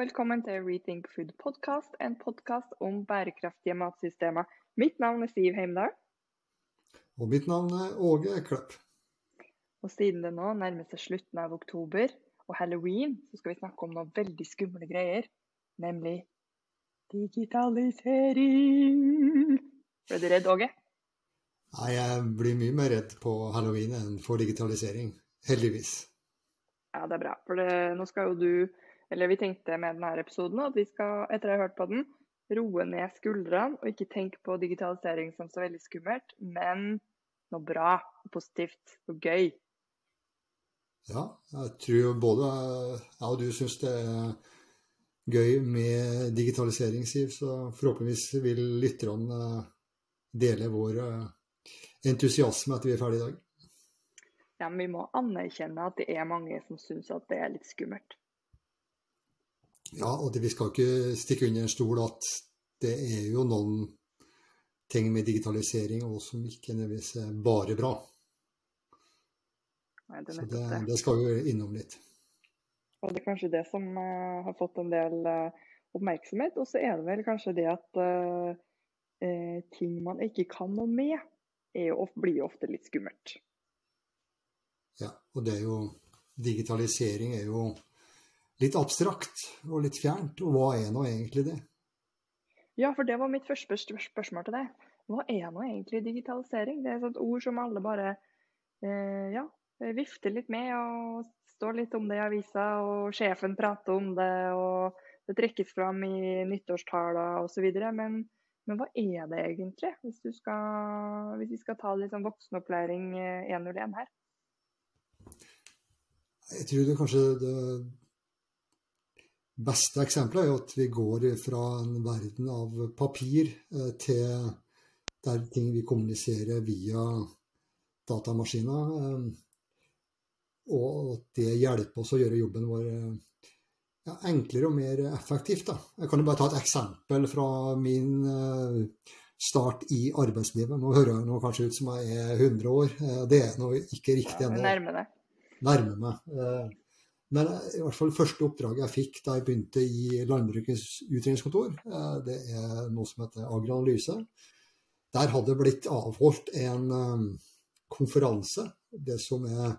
velkommen til Rethink Food Podcast, en podkast om bærekraftige matsystemer. Mitt navn er Siv Heimdal. Og mitt navn er Åge Klepp. Og siden det nå nærmer seg slutten av oktober og halloween, så skal vi snakke om noen veldig skumle greier. Nemlig digitalisering. Ble du redd, Åge? Nei, jeg blir mye mer redd på halloween enn for digitalisering. Heldigvis. Ja, det er bra. For det, nå skal jo du eller vi tenkte med denne episoden at vi skal, etter å ha hørt på den, roe ned skuldrene og ikke tenke på digitalisering som så veldig skummelt, men noe bra, positivt og gøy. Ja, jeg tror både jeg og du syns det er gøy med digitalisering, Siv. Så forhåpentligvis vil lytterne dele vår entusiasme etter vi er ferdige i dag. Ja, men vi må anerkjenne at det er mange som syns at det er litt skummelt. Ja, og det, vi skal ikke stikke under en stol at det er jo noen ting med digitalisering også som ikke nødvendigvis er bare bra. Nei, det Så det, det, skal vi innom litt. Og det er kanskje det som uh, har fått en del uh, oppmerksomhet. Og så er det vel kanskje det at uh, ting man ikke kan noe med, er jo, blir jo ofte litt skummelt. Ja, og det er jo Digitalisering er jo litt abstrakt og litt fjernt. Og hva er nå egentlig det? Ja, for det var mitt første spørsmål til deg. Hva er nå egentlig digitalisering? Det er et ord som alle bare eh, ja, vifter litt med og står litt om det i avisa, og sjefen prater om det, og det trekkes fram i nyttårstaler osv. Men, men hva er det egentlig, hvis, skal, hvis vi skal ta litt sånn voksenopplæring 101 eh, her? Jeg tror det kanskje det beste eksempelet er jo at vi går fra en verden av papir eh, til der ting vi kommuniserer via datamaskiner. Eh, og at det hjelper oss å gjøre jobben vår eh, ja, enklere og mer effektivt. Da. Jeg kan jo bare ta et eksempel fra min start i arbeidslivet. Nå hører jeg noe kanskje ut som jeg er 100 år. Det er nå ikke riktig ennå. Ja, nærmer meg. Men i hvert fall første oppdraget jeg fikk da jeg begynte i Landbrukets utredningskontor, eh, det er noe som heter Agroanalyse. Der hadde det blitt avholdt en eh, konferanse, det som er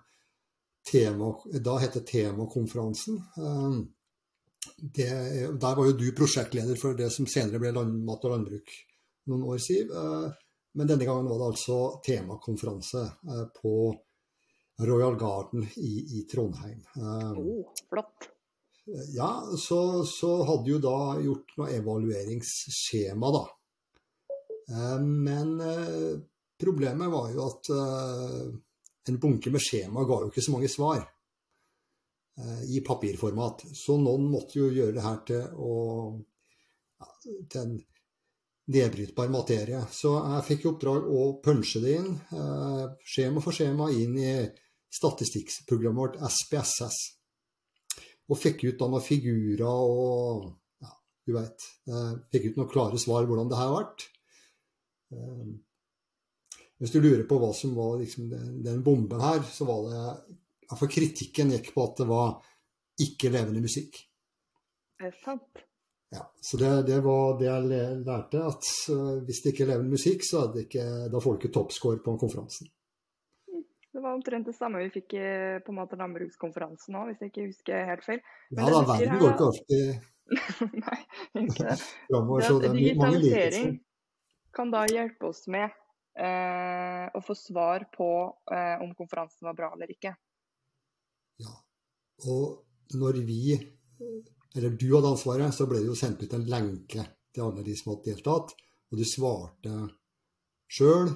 tema, da heter temakonferansen. Eh, det, der var jo du prosjektleder for det som senere ble land, Mat og landbruk noen år, Siv. Men denne gangen var det altså temakonferanse på Royal Garden i, i Trondheim. Oh, flott. Ja, så, så, hadde jo da gjort noe evalueringsskjema, da. Eh, men eh, problemet var jo at en bunke med skjema ga jo ikke så mange svar i papirformat. Så noen måtte jo gjøre det her til, å, til en nedbrytbar materie. Så jeg fikk i oppdrag å punche det inn, skjema for skjema, inn i statistikkprogrammet vårt SPSS. Og fikk ut noen figurer og ja, du vet. Eh, fikk ut noen klare svar hvordan det her har vært. Eh, hvis du lurer på hva som var liksom, den, bomben her, så var det For kritikken gikk på at det var ikke-levende musikk. Det er sant. Ja, så det, det, var det jeg lærte, at uh, hvis det ikke er levende musikk, så er det ikke, da får du ikke toppscore på konferansen. Var omtrent det samme vi fikk i på en måte landbrukskonferansen òg, hvis jeg ikke husker helt feil. Men ja da, verden går ikke alltid Nei, ikke det. det digitalisering kan da hjelpe oss med eh, å få svar på eh, om konferansen var bra eller ikke. Ja, og når vi, eller du hadde ansvaret, så ble det jo sendt ut en lenke til alle de som hadde deltatt, og du svarte sjøl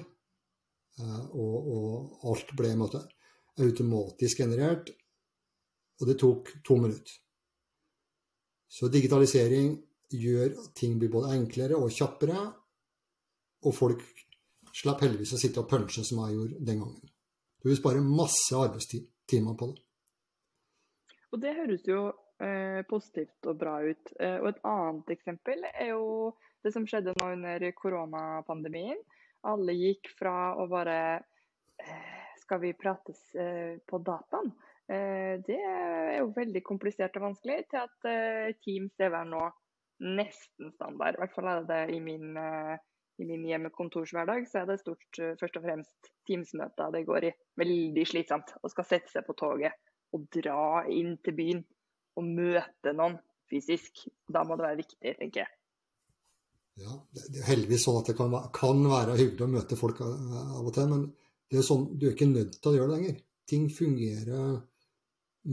og, og, alt ble måte, automatisk generert. Og det tok to minutter. Så digitalisering gjør at ting blir både enklere og kjappere. Og folk slipper heldigvis å sitte og punche som jeg gjorde den gangen. Du vil spare masse arbeidstimer på det. Og det høres jo eh, positivt og bra ut. Eh, og et annet eksempel er jo det som skjedde nå under koronapandemien alle gikk fra å bare eh, Skal vi prates eh, på dataen? Eh, det er jo veldig komplisert og vanskelig til at Teams er nå nesten standard. I hvert fall er det i min, i min hjemmekontorshverdag. Så er det stort først og fremst Teams-møter det går i. Veldig slitsomt. Å skal sette seg på toget og dra inn til byen og møte noen fysisk. Da må det være viktig, tenker jeg. Ja, Det er heldigvis sånn at det kan, kan være hyggelig å møte folk av og til, men det er sånn, du er ikke nødt til å gjøre det lenger. Ting fungerer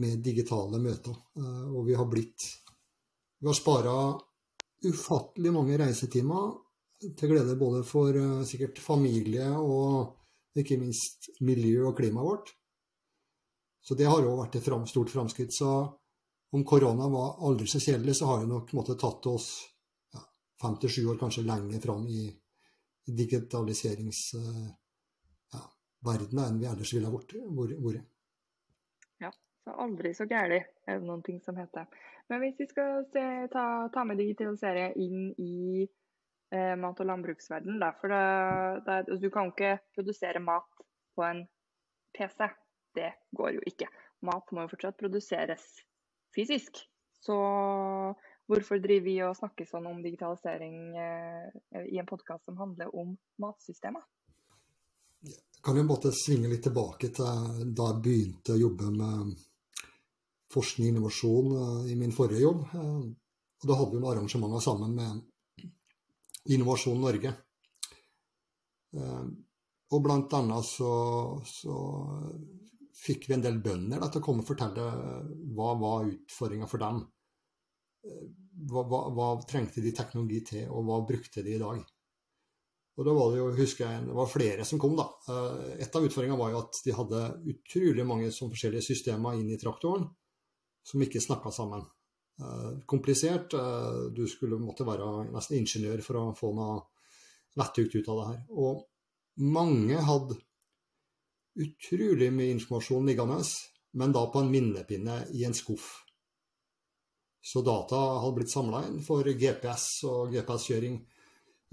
med digitale møter. Eh, og vi har blitt Vi har spara ufattelig mange reisetimer til glede både for eh, sikkert familie og ikke minst miljø og klimaet vårt. Så det har òg vært et stort framskritt. Så om korona var aldri så kjedelig, så har det nok måtte, tatt oss fem til sju år, kanskje lenger fram i digitaliseringsverdenen ja, enn vi ellers ville ha vært. Så aldri så gæli er det noen ting som heter. Men hvis vi skal se, ta, ta, med digitalisering inn i eh, mat- og landbruksverdenen, da, for det, det, altså, du kan ikke produsere mat på en PC. Det går jo ikke. Mat må jo fortsatt produseres fysisk. Så hvorfor driver vi og snakker sånn om digitalisering eh, i en podkast som handler om matsystemet? Jeg kan jo bare svinge litt tilbake til da jeg begynte å jobbe med forskning og innovasjon eh, i min forrige jobb. Eh, og da hadde vi noen arrangementer sammen med Innovasjon Norge. Og blant annet så, så fikk vi en del bønder da, til å komme og fortelle hva var utfordringa for dem. Hva, hva, hva, trengte de teknologi til, og hva brukte de i dag? Og da var det jo, husker jeg, det var flere som kom, da. Et av utfordringene var jo at de hadde utrolig mange forskjellige systemer inn i traktoren som ikke snakka sammen. Uh, komplisert. Uh, du skulle måtte være nesten ingeniør for å få noe vettugt ut av det her. Og mange hadde utrolig mye informasjon liggende, men da på en minnepinne i en skuff. Så data hadde blitt samla inn for GPS og GPS-kjøring.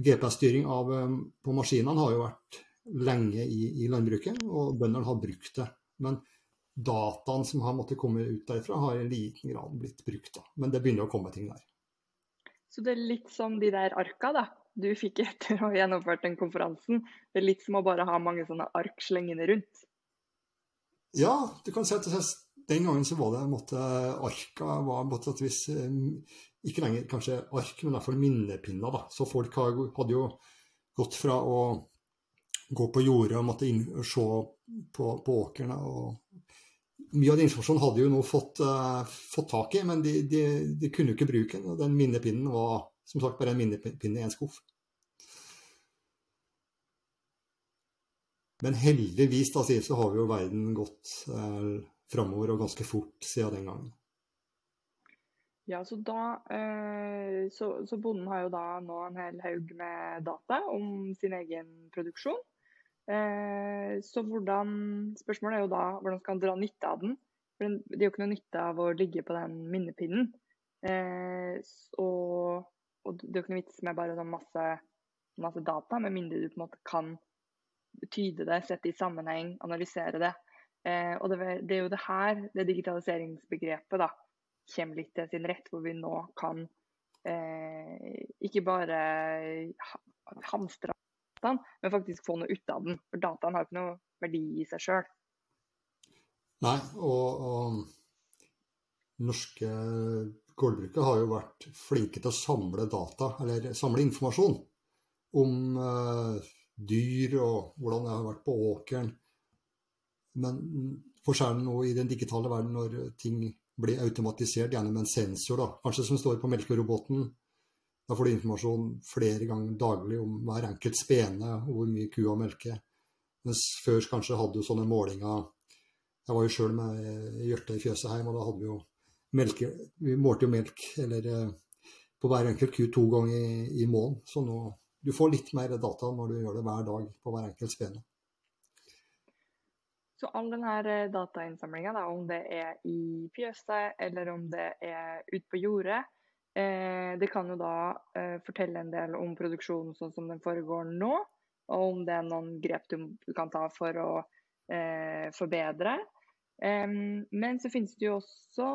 GPS-styring um, på maskinene har jo vært lenge i, i landbruket, og bøndene har brukt det. Men dataen som har måttet komme ut derfra, har i liten grad blitt brukt. Da. Men det begynner å komme ting der. Så det er litt som de der arka da, du fikk etter å ha gjennomført den konferansen. Det er litt som å bare ha mange sånne ark slengende rundt? Ja, du kan si at den gangen så var det måtte, arka var på et vis, Ikke lenger kanskje ark, men i hvert fall minnepinner. Så folk hadde jo gått fra å gå på jordet og måtte inn, og se på, på åkrene mye av den informasjonen hadde jo nå fått, uh, fått tak i, men de, de, de, kunne jo ikke bruke den. Og den minnepinnen var som sagt bare en minnepinne i en skuff. Men heldigvis da, så har vi jo verden gått uh, framover og ganske fort siden den gangen. Ja, så, da, uh, så, så bonden har jo da nå en hel haug med data om sin egen produksjon. Eh, så hvordan, Spørsmålet er jo da hvordan skal han dra nytte av den. For Det er jo ikke noe nytte av å ligge på den minnepinnen. Eh, og, og, det er jo ikke noe vits med bare sånn masse, masse, data, med mindre du på en måte kan tyde det, sette i sammenheng, analysere det. Eh, og det, det, er jo det her det digitaliseringsbegrepet da, kommer litt til sin rett, hvor vi nå kan eh, ikke bare hamstre dataen, men faktisk få noe ut av den. For dataen har ikke noe verdi i seg sjøl. Nei, og, og norske gårdbrukere har jo vært flinke til å samle data, eller samle informasjon om eh, dyr og hvordan det har vært på åkeren. Men forskjellen nå i den digitale verden når ting blir automatisert gjennom en sensor, da, kanskje som står på melkeroboten, da får du informasjon flere ganger daglig om hver enkelt spene og hvor mye kua melker. Mens før kanskje hadde du sånne målinger Jeg var jo sjøl med hjørte i fjøset hjemme, og da hadde vi jo melke Vi målte jo melk eller, eh, på hver enkelt ku to ganger i, i måneden. Så nå du får litt mer data når du gjør det hver dag på hver enkelt spene. Så all denne eh, datainnsamlinga, om det er i fjøset eller om det er ute på jordet, Eh, det kan jo da eh, fortelle en del om produksjonen sånn som den foregår nå, og om det er noen grep du kan ta for å forbedre. Men så finnes det jo også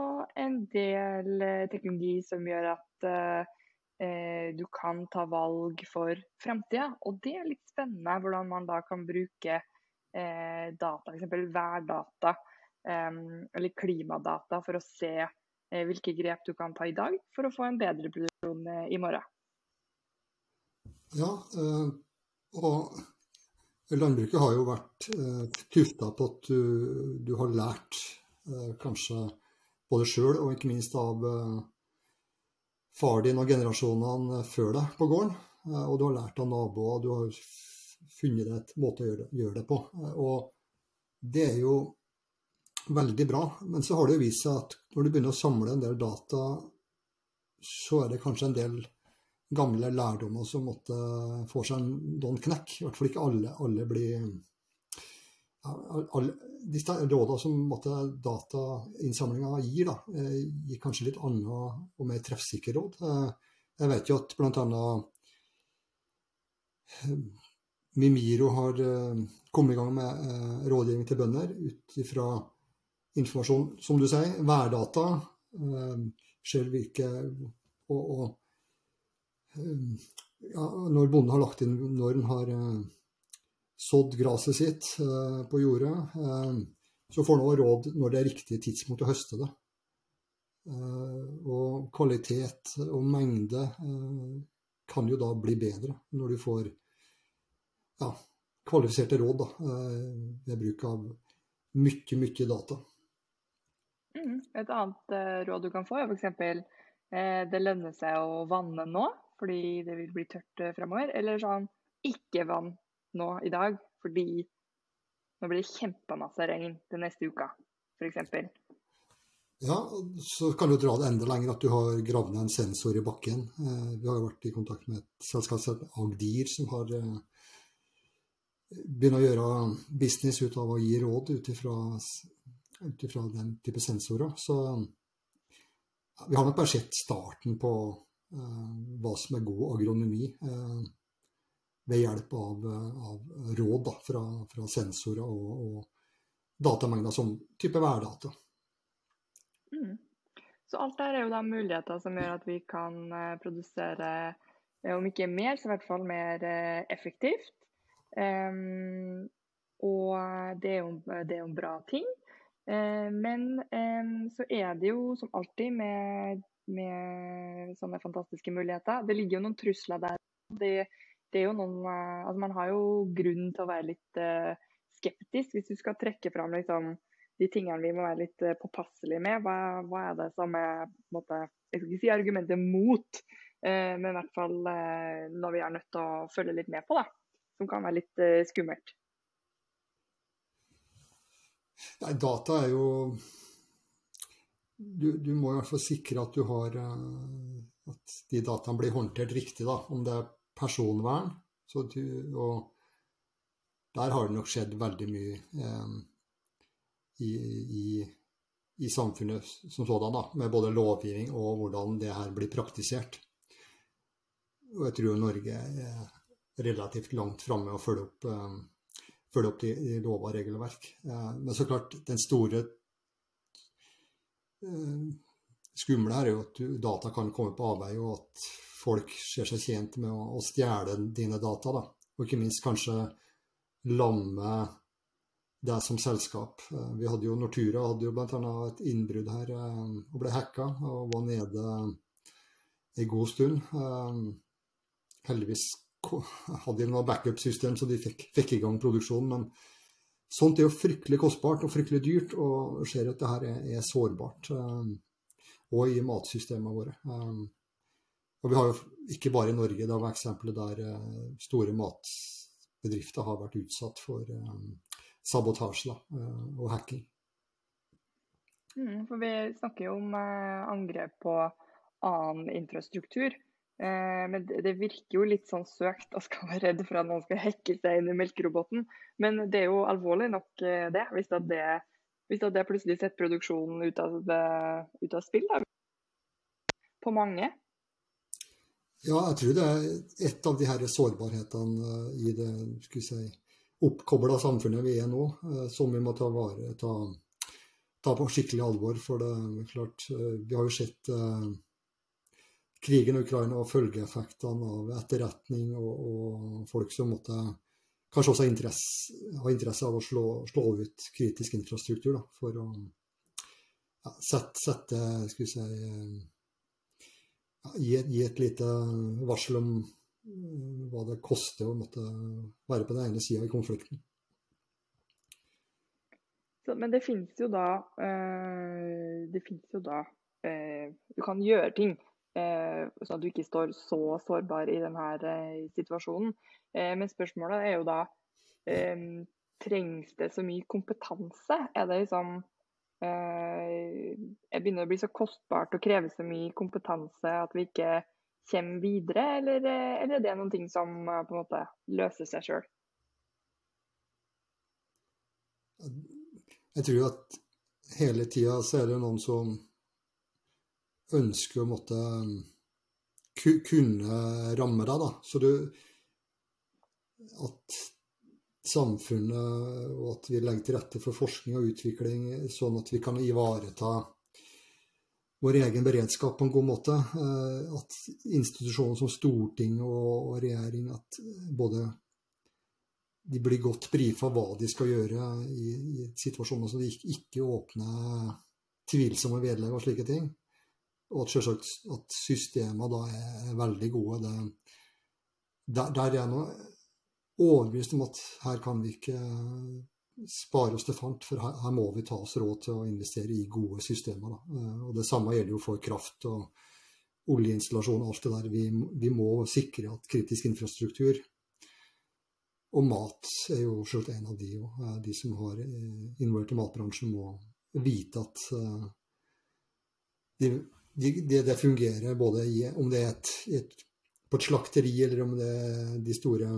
en del teknologi som gjør at du kan ta valg for framtida. Og det er litt spennende hvordan man da kan bruke uh, data, f.eks. værdata eller klimadata, for å se hvilke grep du kan ta i dag for å få en bedre produksjon i morgen. Ja, og Landbruket har jo vært eh, tufta på at du, du har lært eh, kanskje både sjøl og ikke minst av eh, far din og generasjonene før deg på gården. Eh, og du har lært av naboer, du har funnet et måte å gjøre det, på. Og det er jo veldig bra. Men så har det jo vist seg at når du begynner å samle en del data, så er det kanskje en del gamle lærdommer som måtte få seg noen knekk. I hvert fall ikke alle, alle blir alle, De rådene som måtte datainnsamlinga gir, da, eh, gir kanskje litt andre og mer treffsikre råd. Eh, jeg vet jo at bl.a. Eh, Mimiro har kommet i gang med rådgivning til bønder ut ifra informasjon, som du sier, værdata. Ser hvilke og, og ja, når bonden har lagt inn Når han har eh, sådd gresset sitt eh, på jordet, eh, så får han også råd når det er riktig tidspunkt å høste det. Og kvalitet og mengde kan jo da bli bedre når du får ja, kvalifiserte råd da, ved bruk av mye, mye data. Mm. Et annet råd du kan få, er f.eks. det lønner seg å vanne nå fordi det vil bli tørt eh, fremover. Eller sånn ikke vann nå i dag, fordi nå blir det kjempemasse regn den neste uka, f.eks. Ja, så kan du dra det enda lenger at du har gravd ned en sensor i bakken. Eh, vi har jo vært i kontakt med et selskap som Agdir, som har eh, begynt å gjøre business ut av å gi råd ut ifra den type sensorer. Så vi har nok bare sett starten på Eh, hva som er god agronomi eh, ved hjelp av, av råd da, fra, fra, sensorer og, og datamengder som type værdata. Mm. Så alt der er jo da muligheter som gjør at vi kan eh, produsere, om ikke mer, så i hvert fall mer effektivt. Um, og det er, jo, det er jo en bra ting. Uh, men um, så er det jo som alltid med med sånne fantastiske muligheter. Det ligger jo noen trusler der. Det, det er jo noen, uh, altså man har jo grunn til å være litt uh, skeptisk hvis du skal trekke fram liksom, de tingene vi må være litt påpasselige med. Hva, hva, er det som er måte, Jeg skal ikke si argumentet mot, men i hvert fall når vi er nødt til å følge litt med på. da, Som kan være litt skummelt. Nei, data er jo du, du, må i hvert fall sikre at du har eh, at de dataene blir håndtert riktig, da. Om det er personvern. Du, og der har det nok skjedd veldig mye eh, i, i, i, samfunnet som sådan, da, med både lovgivning og hvordan det her blir praktisert. Og jeg tror Norge er relativt langt framme å følge opp, eh, følge opp de, de lover og regelverk. Uh, men så klart, den store uh, skumle her er jo at data kan komme på avveie, og at folk ser seg tjent med å, å stjele dine data. Da. Og ikke minst kanskje lamme deg som selskap. Uh, vi hadde jo Nortura hadde jo bl.a. et innbrudd her og ble hacka og var nede en god stund. Heldigvis hadde de noe backup-system, så de fikk, fikk, i gang produksjonen. Men Sånt er jo fryktelig kostbart og fryktelig dyrt, og ser at det her er, er sårbart. Um, og i matsystemene våre. Um, og vi har jo ikke bare i Norge, det har vært eksempler der uh, store matbedrifter har vært utsatt for sabotasje og hacking. Mm, for vi snakker jo om angrep på annen infrastruktur. Eh, men det virker jo litt sånn søkt å skal være redd for at noen skal hacke seg inn i melkeroboten. Men det er jo alvorlig nok, eh, det. Hvis det, hvis det plutselig setter produksjonen ut av, ut av spill. Da. På mange. Ja, jeg tror det er et av de her sårbarhetene eh, i det skal si, oppkobla samfunnet vi er nå, som vi må ta vare ta, ta på skikkelig alvor. For det er klart, vi har jo sett krigen i Ukraina og følgeeffektene av etterretning og, og folk som måtte kanskje også interesse, ha interesse av å slå, slå, ut kritisk infrastruktur da, for å ja, sette, sette skal vi si, ja, gi, gi, et lite varsel om uh, hva det koster å måtte være på den ene sida i konflikten. Så, men det finnes jo da øh, Det finnes jo da øh, Du kan gjøre ting sånn at du ikke står så sårbar i denne situasjonen. men spørsmålet er jo da Trengs det så mye kompetanse? Er det liksom Jeg begynner å bli så kostbart og kreve så mye kompetanse at vi ikke kommer videre, eller, eller er det noen ting som på en måte løser seg sjøl? Jeg tror at hele tida så er det noen som ønsker å måtte kunne ramme deg, da. Så du At samfunnet og at vi legger til rette for forskning og utvikling sånn at vi kan ivareta vår egen beredskap på en god måte. Eh, at institusjoner som storting og regjering, at både de blir godt brifa hva de skal gjøre i, situasjoner, så de ikke, ikke åpner tvilsomme vedlegg og slike ting. Og at selvsagt at systemene da er veldig gode. Det, der, der er jeg nå overbevist om at her kan vi ikke spare oss til fant, for her, her, må vi ta oss råd til å investere i gode systemer. Da. Og Det samme gjelder jo for kraft og oljeinstallasjon og alt det der. Vi, vi må sikre at kritisk infrastruktur og mat er jo selvsagt en av de òg. De som har eh, involvert i matbransjen, må vite at eh, det de, de, de fungerer både i, om det er et, et, på et slakteri, eller om det er de store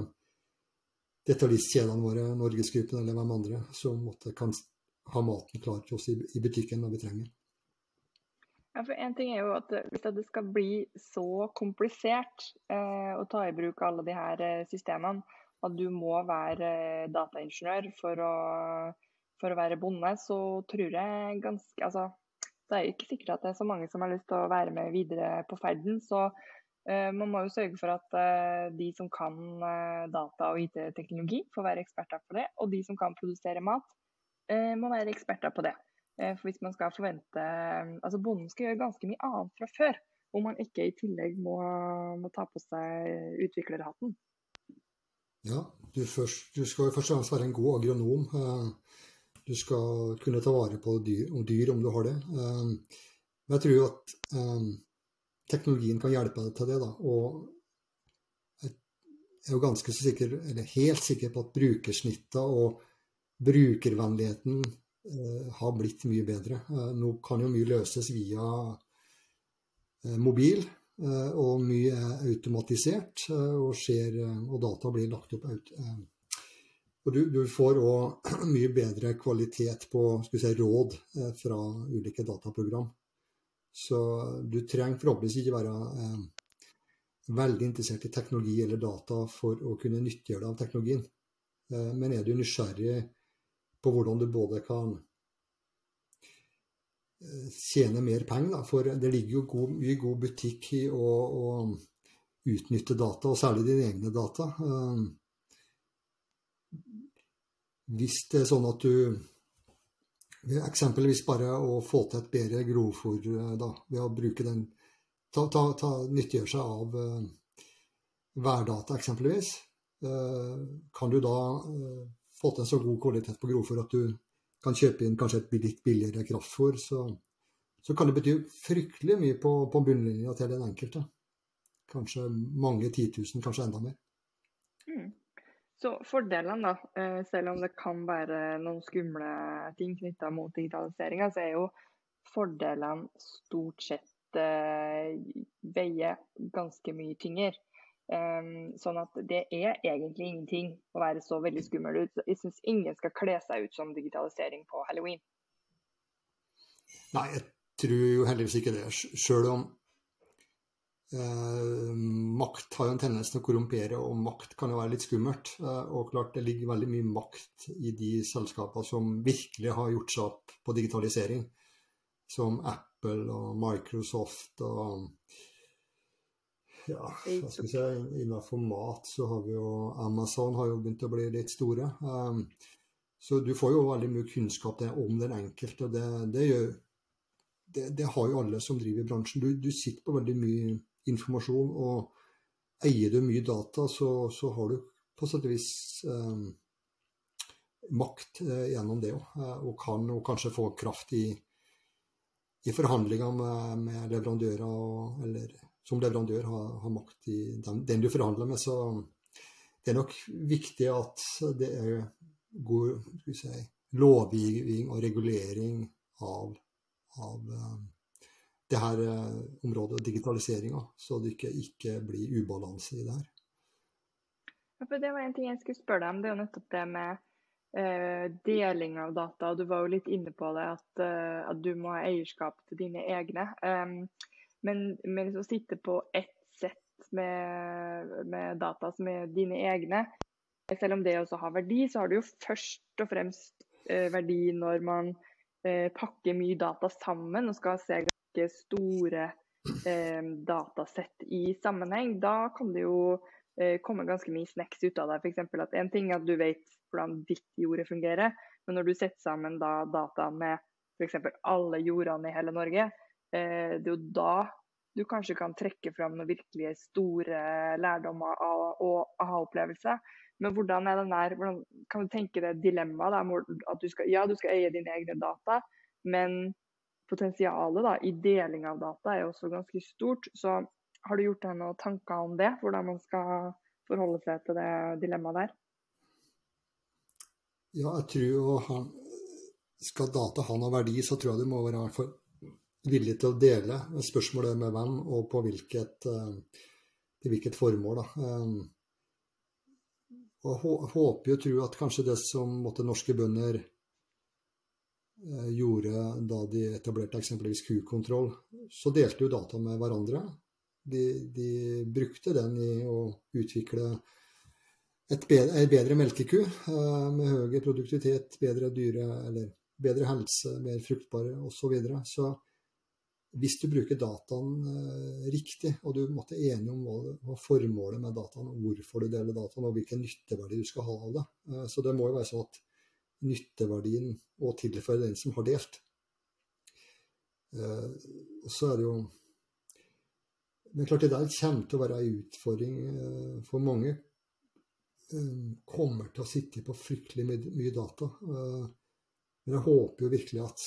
detaljistkjedene våre, Norgesgruppen eller hvem andre, som måtte, kan ha maten klar til oss i, i butikken når vi trenger. Ja, for en ting er jo at Hvis det skal bli så komplisert eh, å ta i bruk alle de her eh, systemene, at du må være eh, dataingeniør for å, for å være bonde, så tror jeg ganske Altså, det er ikke sikkert at det er så mange som har lyst til å være med videre på ferden. Så uh, man må jo sørge for at uh, de som kan uh, data og IT-teknologi, får være eksperter på det. Og de som kan produsere mat, må være eksperter på det. for hvis man skal forvente Altså, bonden skal gjøre ganske mye annet fra før. Om man ikke i tillegg må, må ta på seg utviklerhatten. Ja, du, først, du skal først og fremst være en god agronom. Eh, du skal kunne ta vare på dyr, dyr om du har det. Eh, men jeg tror at eh, teknologien kan hjelpe deg til det. da, og jeg er jo ganske sikker, eller helt sikker på at brukersnittet og brukervennligheten har blitt mye bedre. nå kan jo mye løses via mobil. Eh, og mye er automatisert, eh, og, skjer, eh, og data blir lagt opp og du, du får òg mye bedre kvalitet på si, råd fra ulike dataprogram. Så du trenger forhåpentligvis ikke være eh, veldig interessert i teknologi eller data for å kunne nyttiggjøre deg av teknologien. Eh, men er du nysgjerrig på hvordan du både kan tjene mer penger. Da, for det ligger jo god, mye god butikk i å, å, utnytte data, og særlig dine egne data. Eh, hvis det er sånn at du Eksempelvis bare å få til et bedre grovfòr eh, ved å bruke den ta, ta, ta, Nyttiggjøre seg av uh, værdata, eksempelvis. Uh, kan du da uh, få til en så god kvalitet på grovfòr at du kan kjøpe inn kanskje et litt billigere kraftfòr, så, så, kan det bety fryktelig mye på, på bunnlinja til den enkelte. Kanskje mange titusen, kanskje enda mer. Mm. Så fordelene, da, eh, selv om det kan være noen skumle ting knytta mot digitaliseringa, så er jo fordelene stort sett eh, veier ganske mye tyngre. Um, sånn at det er egentlig ingenting å være så veldig skummel ut. Jeg syns ingen skal kle seg ut som digitalisering på halloween. Nei, jeg tror jo heldigvis ikke det. Sjøl om Eh, makt har jo en tendens til å korrumpere, og makt kan jo være litt skummelt. Eh, og klart det ligger veldig mye makt i de selskapene som virkelig har gjort seg opp på digitalisering. Som Apple og Microsoft og ja, hva skal vi si, innenfor mat så har vi jo Amazon har jo begynt å bli litt store. Um, så du får jo veldig mye kunnskap om den enkelte. Det, det, gjør, det, det har jo alle som driver i bransjen. Du, du sitter på veldig mye informasjon. Og eier du mye data, så, så har du på sett og vis eh, makt eh, gjennom det òg. Eh, og kan og kanskje få kraft i, i forhandlinger med, med leverandører, og, eller som leverandør har, har makt i den, den, du forhandler med. Så det er nok viktig at det er god si, lovgivning og regulering av, av um, det her eh, området, digitaliseringa, så det ikke, ikke blir ubalanse i det her. Ja, for Det var en ting jeg skulle spørre deg om. Det er jo nettopp det med eh, deling av data. Du var jo litt inne på det, at, eh, at du må ha eierskap til dine egne. Um, men, men å sitte på ett sett med, med, data som er dine egne, selv om det også har verdi, så har det jo først og fremst eh, verdi når man eh, pakker mye data sammen og skal se ganske store eh, datasett i sammenheng, da kan det jo eh, komme ganske mye snacks ut av deg. F.eks. at en ting er at du vet hvordan ditt jorde fungerer, men når du setter sammen da data med f.eks. alle jordene i hele Norge, eh, det er jo da du kanskje kan trekke fram noen virkelig store lærdommer og aha-opplevelser. Men hvordan er der, hvordan kan du tenke deg dilemmaet? Ja, du skal eie dine egne data, men potensialet da, i deling av data er også ganske stort. Så har du gjort deg noen tanker om det? Hvordan man skal forholde seg til det dilemmaet der? Ja, jeg tror jo han, Skal data ha noen verdi, så tror jeg du må være for villig til å dele. Spørsmålet er med hvem og på hvilket, uh, til hvilket formål. Da. Og jeg håper og tror at kanskje det som måtte norske bønder Eh, gjorde da de etablerte eksempelvis kukontroll, så delte jo data med hverandre. De, de brukte den i å utvikle et bedre, en bedre melkeku eh, med høyere produktivitet, bedre dyre, eller bedre helse, mer fruktbare osv. Så, videre. så hvis du bruker dataen eh, riktig, og du måtte enige om hva, formålet med dataen, hvorfor du deler dataen, og hvilken nytteverdi du skal ha av det eh, Så det må jo være sånn at nytteverdien og tilføre den som har delt. Eh, og så er det jo Men klart det der kommer til å være en utfordring eh, for mange. Eh, kommer til å sitte på fryktelig mye data. Men jeg håper jo virkelig at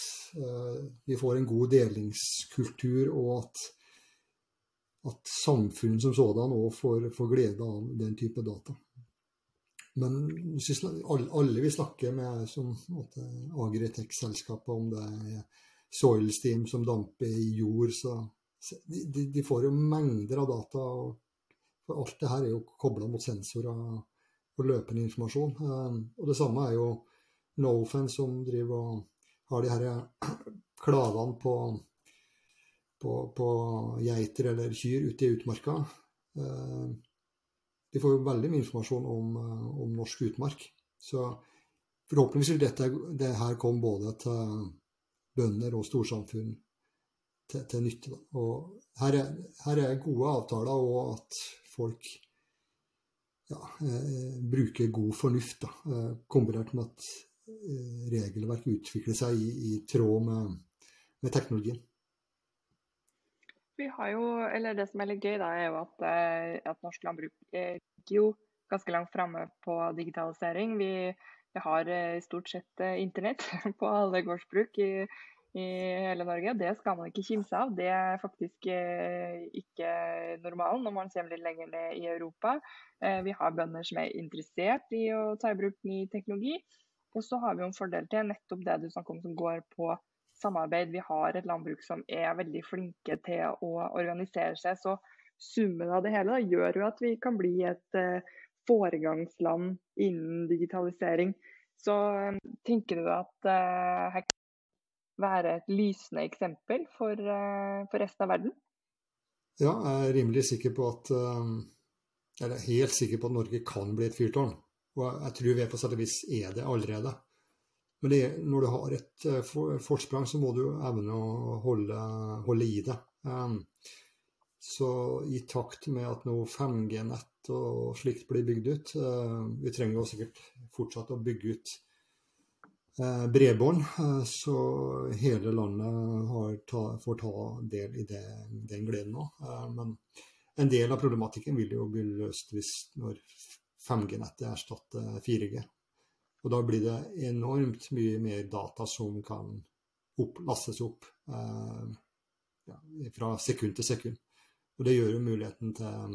vi får en god delingskultur, og at, at samfunnet som sådan òg får, får glede av den type data. Men alle vi snakker med som agritech-selskaper, om det er soil steam som damper i jord, så de, de, får jo mengder av data. og for Alt det her er jo kobla mot sensorer og løpende informasjon. Um, og det samme er jo Nofen som driver og har de her klavene på, på, på geiter eller kyr ute i utmarka. De får jo veldig mye informasjon om, eh, om norsk utmark. Så forhåpentligvis vil dette det her komme både til bønder og storsamfunn til, til nytte. Og her er, her er, gode avtaler, og at folk ja, eh, bruker god fornuft, da, eh, kombinert med at eh, regelverk utvikler seg i, i tråd med, med teknologien vi har jo, eller Det som er litt gøy, da, er jo at, eh, at norsk landbruk ligger jo ganske langt framme på digitalisering. Vi, vi, har i stort sett eh, internett på alle gårdsbruk i, i hele Norge. Det skal man ikke kimse av. Det er faktisk ikke normalen når man ser litt lenger ned i Europa. Vi har bønder som er interessert i å ta i bruk ny teknologi. Og så har vi en fordel til nettopp det du snakker om som går på samarbeid. Vi har et landbruk som er veldig flinke til å organisere seg. Så summen av det hele da, gjør jo at vi kan bli et uh, foregangsland innen digitalisering. Så um, tenker du at uh, her kan være et lysende eksempel for, uh, for resten av verden? Ja, jeg er rimelig sikker på at Eller helt sikker på at Norge kan bli et fyrtårn. Og jeg tror vi på sett og vis er det allerede. Men det, når du har et forsprang, så må du evne å holde, holde i det. Um, så i takt med at nå 5G-nett og slikt blir bygd ut uh, Vi trenger jo sikkert fortsatt å bygge ut uh, bredbånd, uh, så hele landet ta, får ta del i det, den gleden nå. men en del av problematikken vil jo bli løst hvis når 5G-nettet erstatter 4G. Og da blir det enormt mye mer data som kan opp, lastes opp eh, ja, fra sekund til sekund. Og det gjør jo muligheten til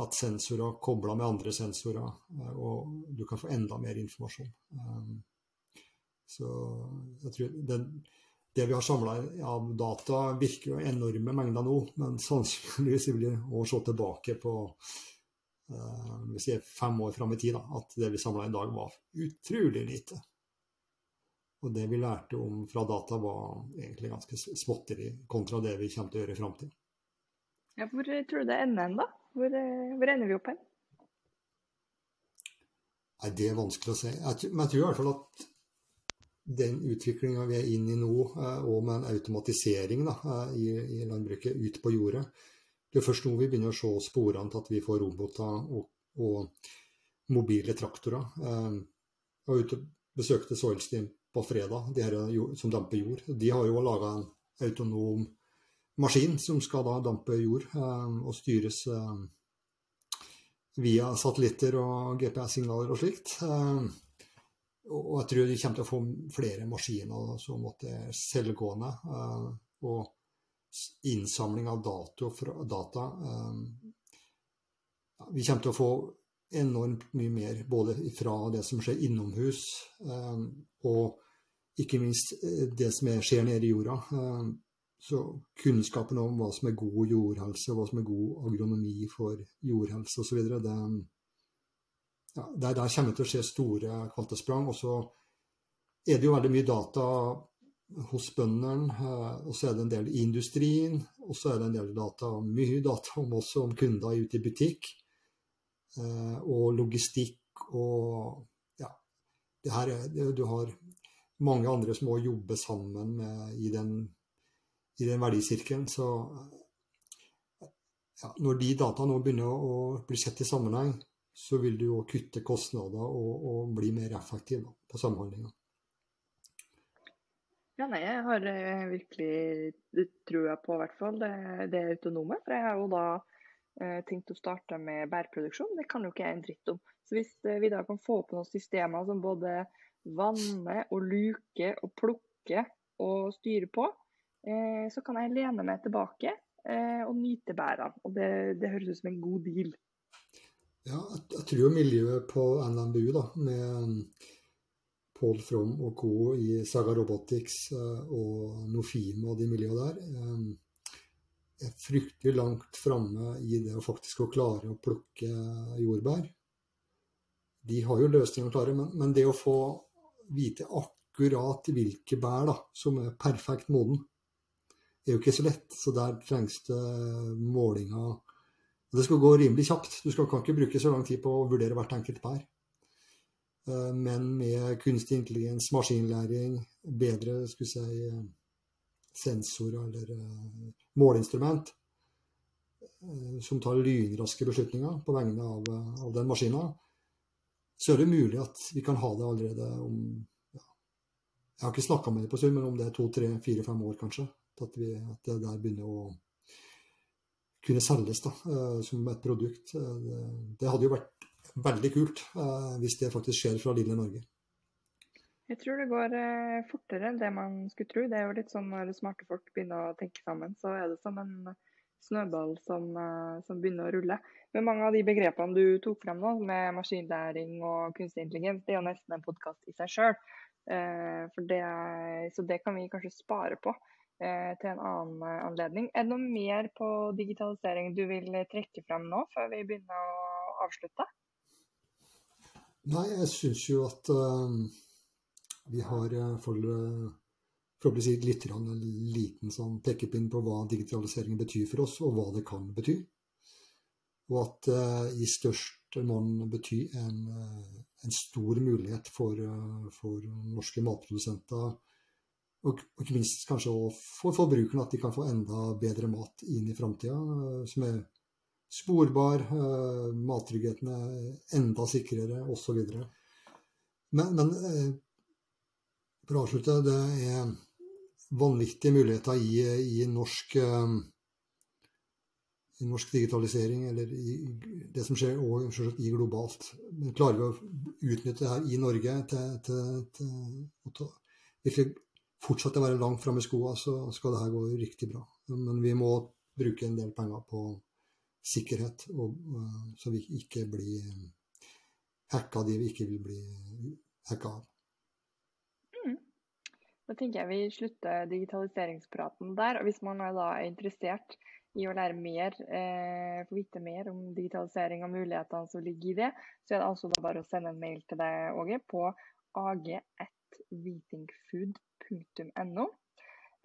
at sensorer kobler med andre sensorer, eh, og du kan få enda mer informasjon. Eh, så jeg tror den, det vi har samla av data, virker jo enorme mengder nå, men sannsynligvis vil vi se tilbake på Eh, vi sier fem år fram i tid, da, at det vi samla i dag var utrolig lite. Og det vi lærte om fra data var egentlig ganske småtteri kontra det vi kommer til å gjøre i framtida. Ja, hvor tror du det ender hen, da? Hvor, eh, hvor, ender vi opp hen? Nei, Det er vanskelig å si. Jeg, men jeg tror i hvert fall at den utviklinga vi er inne i nå, eh, og med en automatisering da, i, i landbruket ut på jordet, det er først nå vi begynner å se sporene til at vi får roboter og, og mobile traktorer. Eh, jeg var ute og besøkte Soilsteam på fredag, de her som damper jord. De har jo laga en autonom maskin som skal da dampe jord eh, og styres eh, via satellitter og GPS-signaler og slikt. Og jeg tror de kommer til å få flere maskiner som er selvgående. og innsamling av dato, data eh, Vi kommer til å få enormt mye mer både fra det som skjer innomhus, eh, og ikke minst eh, det som skjer nede i jorda. Så kunnskapen om hva som er god jordhelse, hva som er god agronomi for jordhelse osv., ja, der, der kommer det til å skje store kvantesprang. Og så er det jo veldig mye data hos bøndene, eh, og så er det en del i industrien, og så er det en del data, mye data om også om kunder ute i butikk, eh, og logistikk og ja, det her er, Du har mange andre som må jobbe sammen med, i, den, i den verdisirkelen. Så ja, når de data nå begynner å bli sett i sammenheng, så vil du jo kutte kostnader og, og bli mer effektiv på samhandlinga. Ja, nei, jeg har eh, virkelig trua på hvert fall det, det autonome. For jeg har jo da eh, tenkt å starte med bærproduksjon. Det kan jo ikke jeg en dritt om. Så hvis eh, vi da kan få på noen systemer som både vanner og luker og plukker og styrer på, eh, så kan jeg lene meg tilbake eh, og nyte bærene. Og det, det, høres ut som en god deal. Ja, jeg, jeg tror miljøet på NMBU da, med Paul From og co. i Saga Robotics eh, og Nofima og de miljøene der eh, er fryktelig langt framme i det å faktisk å klare å plukke jordbær. De har jo løsninger klare, men, men, det å få vite akkurat hvilke bær da, som er perfekt moden, er jo ikke så lett. Så der trengs det målinger. Det skal gå rimelig kjapt. Du skal, kan ikke bruke så lang tid på å vurdere hvert enkelt bær. Eh, men med kunstig intelligens, maskinlæring, bedre skulle si, sensorer eller eh, måleinstrument eh, som tar lynraske beslutninger på vegne av, av den maskinen, så er det mulig at vi kan ha det allerede om ja, Jeg har ikke snakka med det på stund, men om det er to, tre, fire, fem år kanskje. At, vi, at det der begynner å kunne selges da, som et produkt. Det, det hadde jo vært veldig kult uh, hvis det faktisk skjer fra lille Norge. Jeg tror det går uh, fortere enn det man skulle tro. Det er jo litt sånn når smarte folk begynner å tenke sammen, så er det som en snøball som, uh, som begynner å rulle. Men mange av de begrepene du tok frem nå, med maskinlæring og kunstig intelligens, det er jo nesten en podkast i seg sjøl. så det kan vi kanskje spare på til en annen anledning. Er det noe mer på digitalisering du vil trekke frem nå, før vi begynner å avslutte? Nei, jeg syns jo at uh, vi har i for fall uh, litt en liten sånn pekepinn på hva digitaliseringen betyr for oss, og hva det kan bety. Og at det uh, i størst monn betyr en, en, stor mulighet for, for norske matprodusenter, og, og, ikke minst kanskje for forbrukerne, at de kan få enda bedre mat inn i framtida, som er sporbar, mattryggheten er enda sikrere, osv. Men, men for å avslutte, det er vanvittige muligheter i, i, norsk, eh, i, norsk digitalisering, eller i det som skjer og i globalt. Men klarer vi å utnytte det her i Norge til, til, til ta, virkelig fortsette å være langt framme i skoa, så skal det her gå riktig bra. Men vi må bruke en del penger på sikkerhet, og, eh, så vi ikke blir hacka de vi ikke vil bli hacka av. Da tenker jeg vi slutter digitaliseringspraten der. og Hvis man er, da er interessert i å lære mer, eh, få vite mer om digitalisering og mulighetene som ligger i det, så er det altså bare å sende en mail til deg, Åge, på ag1rethinkfood.no.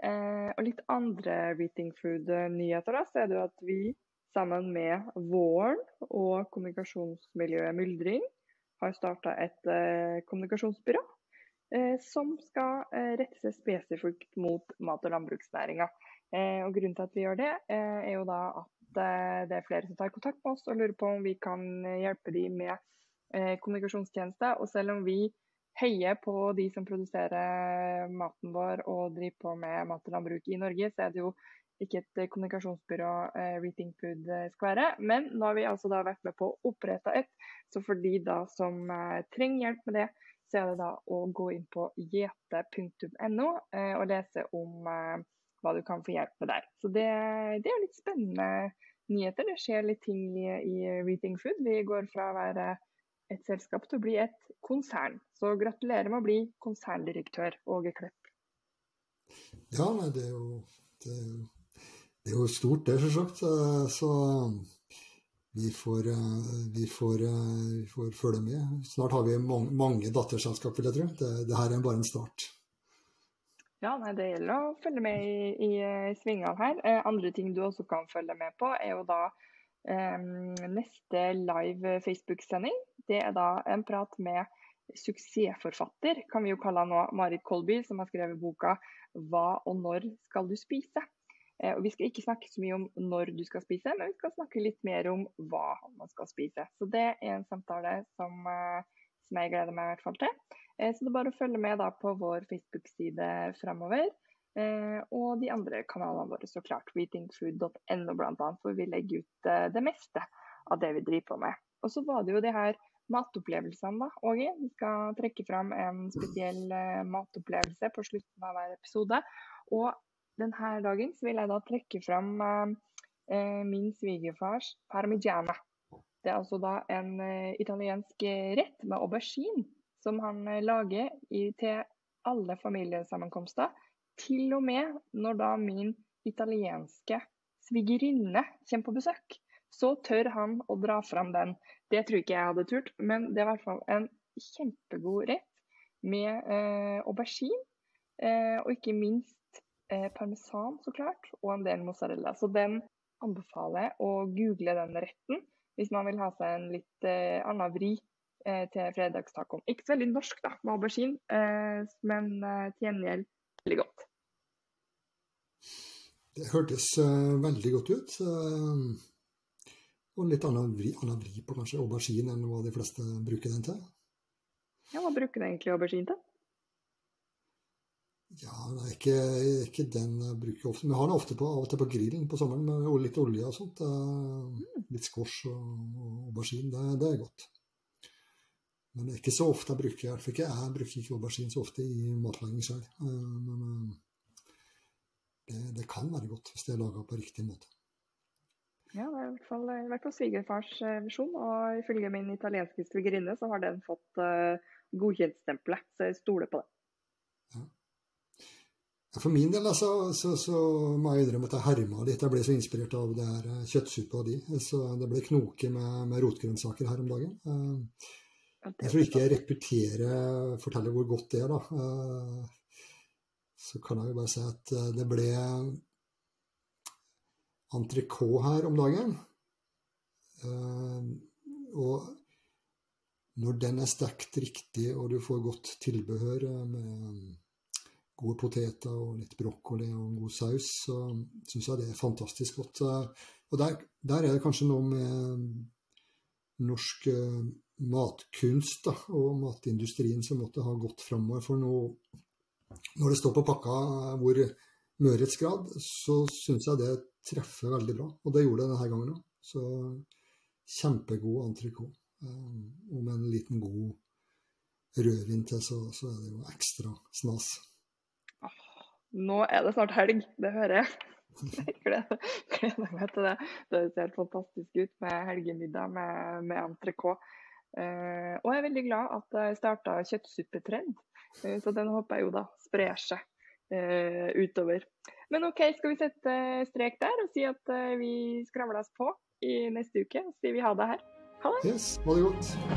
Eh, og litt andre Rethink-food-nyheter, så er det jo at vi sammen med Våren og kommunikasjonsmiljøet Myldring har starta et eh, kommunikasjonsbyrå Eh, som skal eh, rette seg spesifikt mot mat- og landbruksnæringa. Og grunnen til at vi gjør det, er jo da at det er flere som tar kontakt med oss og lurer på om vi kan hjelpe dem med kommunikasjonstjenester. Og selv om vi heier på de som produserer maten vår og driver på med mat og landbruk i Norge, så er det jo ikke et kommunikasjonsbyrå Rethink Food skal være. Men nå har vi altså da vært med på å opprette et, så for de da som trenger hjelp med det, så er det da å gå inn på jete.no eh, og lese om eh, hva du kan få hjelp med der. Så det, det er litt spennende nyheter. Det skjer litt ting i, i Rethink Food. Vi går fra å være et selskap til å bli et konsern. Så gratulerer med å bli konserndirektør, Åge Klepp. Ja, det er jo, det, det er jo stort, det, selvsagt. Så vi får, eh, vi, får, eh, vi får, følge med. Snart har vi mange, mange datterselskap, vil jeg tro. Det, det, her er bare en start. Ja, nei, Det gjelder å følge med i, i, i svingene her. Eh, andre ting du også kan følge med på, er jo da eh, neste live Facebook-sending. Det er da en prat med suksessforfatter, kan vi jo kalle han nå, Marit Kolby, som har skrevet boka 'Hva og når skal du spise?' Eh, og vi skal ikke snakke så mye om når du skal spise, men vi skal snakke litt mer om hva man skal spise. Så det er en samtale som, eh, som jeg gleder meg i hvert fall til. Eh, så det er bare å følge med på vår Facebook-side framover. Og de andre kanalene våre, så klart. Weetingfood.no bl.a. For vi legger ut det meste av det vi driver på med. Og så var det jo de her matopplevelsene, da, Åge. Vi skal trekke fram en spesiell matopplevelse på slutten av hver episode. Og denne dagen vil jeg da trekke fram eh, min svigerfars parmigiana. Det er altså da en eh, italiensk rett med aubergine som han eh, lager i, til alle familiesammenkomster. Til og med når da min italienske svigerinne kommer på besøk, så tør han å dra fram den. Det tror ikke jeg hadde turt, men det er i hvert fall en kjempegod rett med eh, aubergine. Eh, og ikke minst eh, parmesan, så klart, og en del mozzarella. Så den anbefaler jeg å google den retten hvis man vil ha seg en litt eh, annen vri eh, til fredagstacoen. Ikke så veldig norsk, da, med aubergine, eh, men eh, til gjengjeld veldig godt. Det hørtes uh, veldig godt ut. Uh, og litt annen vri, annen vri, på kanskje aubergine enn hva de fleste bruker den til. Ja, Hva bruker du egentlig aubergine til? Ja, det er ikke, ikke den jeg bruker ofte. Men jeg har den ofte på, av og til på grillen på sommeren med litt olje og sånt. Litt squash og, og aubergine. Det, det, er godt. Men det er ikke så ofte jeg bruker jeg, jeg bruker ikke aubergine så ofte i matlaging selv. Eh, men eh, det, det, kan være godt hvis det er laga på riktig måte. Ja, det er i hvert fall, i hvert fall svigerfars eh, visjon. Og ifølge min italienske svigerinne så har den fått uh, godkjentstempelet. Så jeg stoler på det. Ja. For min del altså, så, så, må jeg innrømme at jeg herma litt. Jeg ble så inspirert av det her eh, kjøttsuppa di. Så det ble knoke med, med rotgrønnsaker her om dagen. Eh, jeg tror ikke jeg repeterer forteller hvor godt det er, da. Eh, så kan jeg jo bare si at eh, det ble entrecôte her om dagen. Eh, og når den er stekt riktig, og du får godt tilbehør eh, med gode poteter og litt brokkoli og en god saus, så syns jeg det er fantastisk godt. Og der, der er det kanskje noe med norsk matkunst da, og matindustrien som måtte ha gått framover. For nå, når det står på pakka hvor mørhetsgrad, så syns jeg det treffer veldig bra. Og det gjorde det denne gangen òg. Så kjempegod entrecôte. Og med en liten god rødvin til, så, så, er det jo ekstra snas. Nå er det snart helg, det hører jeg. Jeg gleder, meg til det. Det ser helt fantastisk ut med helgemiddag med, med entrecôte. Uh, og jeg er veldig glad at jeg starta kjøttsuppetrend. uh, så den håper jeg jo da sprer seg uh, utover. Men OK, skal vi sette strek der og si at vi skravles på i neste uke? Så sier vi ha det her. Ha det. Yes, ha det godt.